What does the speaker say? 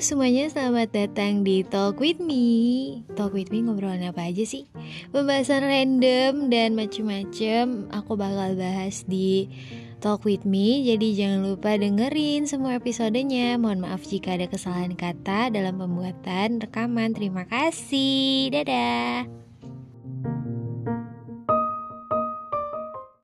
semuanya, selamat datang di Talk With Me. Talk With Me ngobrolin apa aja sih? Pembahasan random dan macem-macem Aku bakal bahas di Talk With Me. Jadi jangan lupa dengerin semua episodenya. Mohon maaf jika ada kesalahan kata dalam pembuatan rekaman. Terima kasih, dadah.